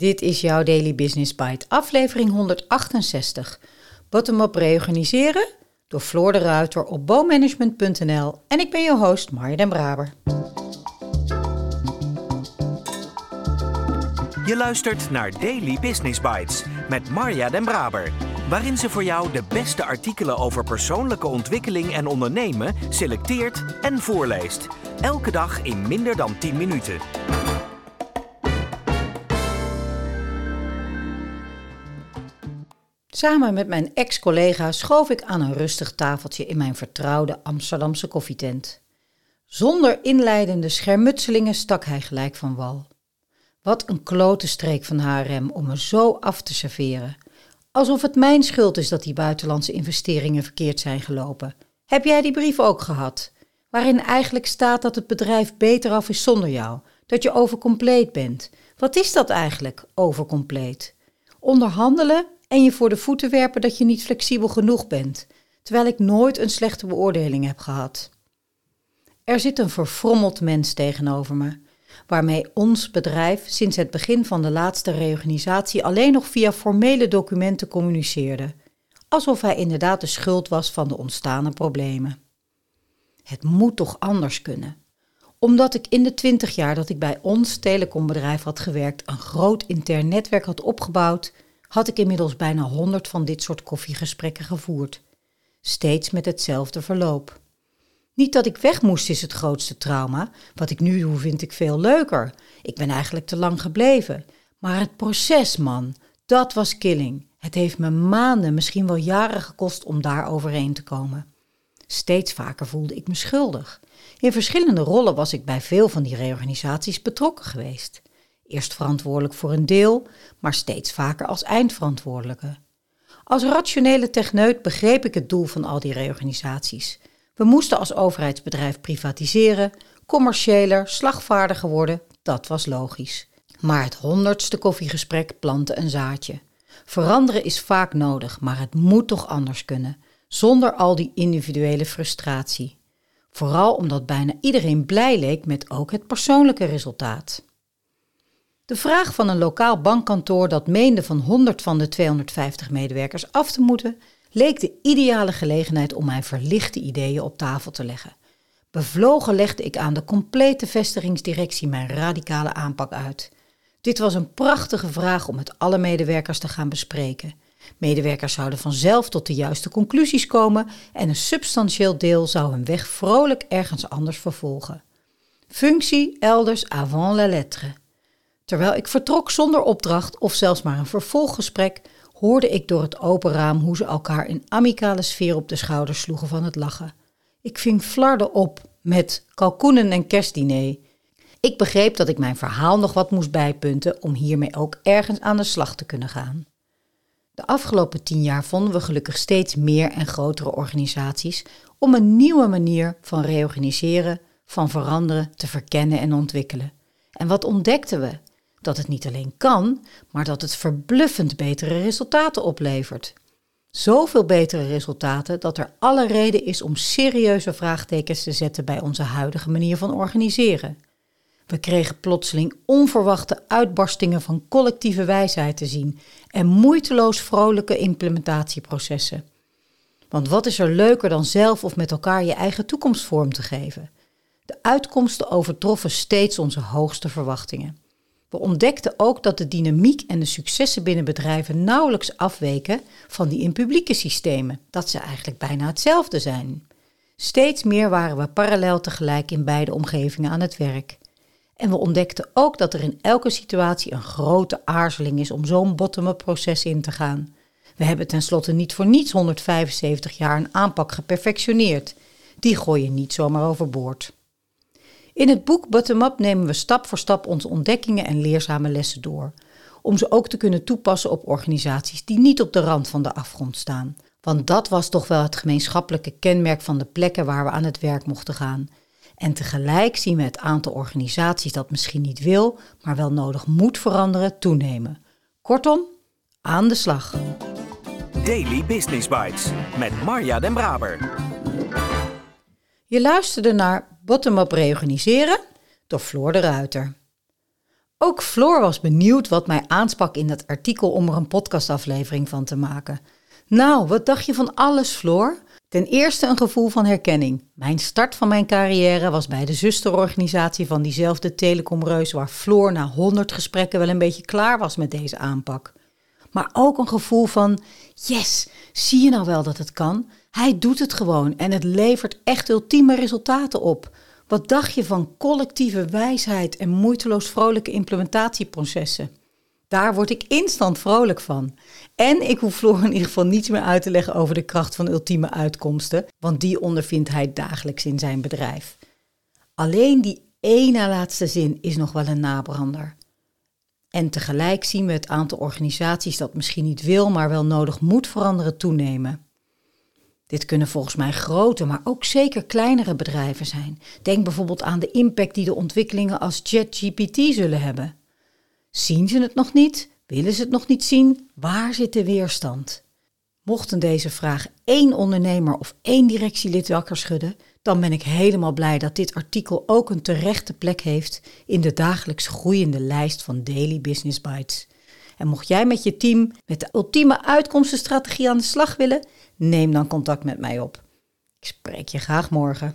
Dit is jouw Daily Business Bite, aflevering 168. Bottom-up reorganiseren door Floor de Ruiter op bowmanagement.nl en ik ben je host Marja den Braber. Je luistert naar Daily Business Bites met Marja den Braber, waarin ze voor jou de beste artikelen over persoonlijke ontwikkeling en ondernemen selecteert en voorleest. Elke dag in minder dan 10 minuten. Samen met mijn ex-collega schoof ik aan een rustig tafeltje in mijn vertrouwde Amsterdamse koffietent. Zonder inleidende schermutselingen stak hij gelijk van wal. Wat een klote streek van HRM om me zo af te serveren. Alsof het mijn schuld is dat die buitenlandse investeringen verkeerd zijn gelopen. Heb jij die brief ook gehad? Waarin eigenlijk staat dat het bedrijf beter af is zonder jou, dat je overcompleet bent. Wat is dat eigenlijk, overcompleet? Onderhandelen en je voor de voeten werpen dat je niet flexibel genoeg bent, terwijl ik nooit een slechte beoordeling heb gehad. Er zit een verfrommeld mens tegenover me, waarmee ons bedrijf sinds het begin van de laatste reorganisatie alleen nog via formele documenten communiceerde, alsof hij inderdaad de schuld was van de ontstane problemen. Het moet toch anders kunnen? Omdat ik in de twintig jaar dat ik bij ons telecombedrijf had gewerkt een groot intern netwerk had opgebouwd, had ik inmiddels bijna honderd van dit soort koffiegesprekken gevoerd. Steeds met hetzelfde verloop. Niet dat ik weg moest is het grootste trauma. Wat ik nu doe vind ik veel leuker. Ik ben eigenlijk te lang gebleven. Maar het proces, man, dat was killing. Het heeft me maanden, misschien wel jaren gekost om daar overheen te komen. Steeds vaker voelde ik me schuldig. In verschillende rollen was ik bij veel van die reorganisaties betrokken geweest. Eerst verantwoordelijk voor een deel, maar steeds vaker als eindverantwoordelijke. Als rationele techneut begreep ik het doel van al die reorganisaties. We moesten als overheidsbedrijf privatiseren, commerciëler, slagvaardiger worden, dat was logisch. Maar het honderdste koffiegesprek plantte een zaadje. Veranderen is vaak nodig, maar het moet toch anders kunnen, zonder al die individuele frustratie. Vooral omdat bijna iedereen blij leek met ook het persoonlijke resultaat. De vraag van een lokaal bankkantoor dat meende van 100 van de 250 medewerkers af te moeten, leek de ideale gelegenheid om mijn verlichte ideeën op tafel te leggen. Bevlogen legde ik aan de complete vestigingsdirectie mijn radicale aanpak uit. Dit was een prachtige vraag om met alle medewerkers te gaan bespreken. Medewerkers zouden vanzelf tot de juiste conclusies komen en een substantieel deel zou hun weg vrolijk ergens anders vervolgen. Functie elders avant la lettre. Terwijl ik vertrok zonder opdracht of zelfs maar een vervolggesprek, hoorde ik door het open raam hoe ze elkaar in amicale sfeer op de schouders sloegen van het lachen. Ik ving flarden op met kalkoenen en kerstdiner. Ik begreep dat ik mijn verhaal nog wat moest bijpunten om hiermee ook ergens aan de slag te kunnen gaan. De afgelopen tien jaar vonden we gelukkig steeds meer en grotere organisaties om een nieuwe manier van reorganiseren, van veranderen, te verkennen en ontwikkelen. En wat ontdekten we? Dat het niet alleen kan, maar dat het verbluffend betere resultaten oplevert. Zoveel betere resultaten dat er alle reden is om serieuze vraagtekens te zetten bij onze huidige manier van organiseren. We kregen plotseling onverwachte uitbarstingen van collectieve wijsheid te zien en moeiteloos vrolijke implementatieprocessen. Want wat is er leuker dan zelf of met elkaar je eigen toekomst vorm te geven? De uitkomsten overtroffen steeds onze hoogste verwachtingen. We ontdekten ook dat de dynamiek en de successen binnen bedrijven nauwelijks afweken van die in publieke systemen, dat ze eigenlijk bijna hetzelfde zijn. Steeds meer waren we parallel tegelijk in beide omgevingen aan het werk. En we ontdekten ook dat er in elke situatie een grote aarzeling is om zo'n bottom-up proces in te gaan. We hebben tenslotte niet voor niets 175 jaar een aanpak geperfectioneerd. Die gooi je niet zomaar overboord. In het boek Bottom-up nemen we stap voor stap onze ontdekkingen en leerzame lessen door, om ze ook te kunnen toepassen op organisaties die niet op de rand van de afgrond staan. Want dat was toch wel het gemeenschappelijke kenmerk van de plekken waar we aan het werk mochten gaan. En tegelijk zien we het aantal organisaties dat misschien niet wil, maar wel nodig moet veranderen toenemen. Kortom, aan de slag. Daily Business Bites met Marja Den Braber. Je luisterde naar Bottom-up reorganiseren door Floor de Ruiter. Ook Floor was benieuwd wat mij aansprak in dat artikel om er een podcastaflevering van te maken. Nou, wat dacht je van alles, Floor? Ten eerste een gevoel van herkenning. Mijn start van mijn carrière was bij de zusterorganisatie van diezelfde telecomreus waar Floor na honderd gesprekken wel een beetje klaar was met deze aanpak. Maar ook een gevoel van, yes, zie je nou wel dat het kan? Hij doet het gewoon en het levert echt ultieme resultaten op. Wat dacht je van collectieve wijsheid en moeiteloos vrolijke implementatieprocessen? Daar word ik instant vrolijk van. En ik hoef Floor in ieder geval niets meer uit te leggen over de kracht van ultieme uitkomsten, want die ondervindt hij dagelijks in zijn bedrijf. Alleen die ene laatste zin is nog wel een nabrander. En tegelijk zien we het aantal organisaties dat misschien niet wil, maar wel nodig moet veranderen toenemen. Dit kunnen volgens mij grote, maar ook zeker kleinere bedrijven zijn. Denk bijvoorbeeld aan de impact die de ontwikkelingen als ChatGPT zullen hebben. Zien ze het nog niet? Willen ze het nog niet zien? Waar zit de weerstand? Mochten deze vraag één ondernemer of één directielid wakker schudden, dan ben ik helemaal blij dat dit artikel ook een terechte plek heeft in de dagelijks groeiende lijst van Daily Business Bites. En mocht jij met je team met de ultieme uitkomstenstrategie aan de slag willen, neem dan contact met mij op. Ik spreek je graag morgen.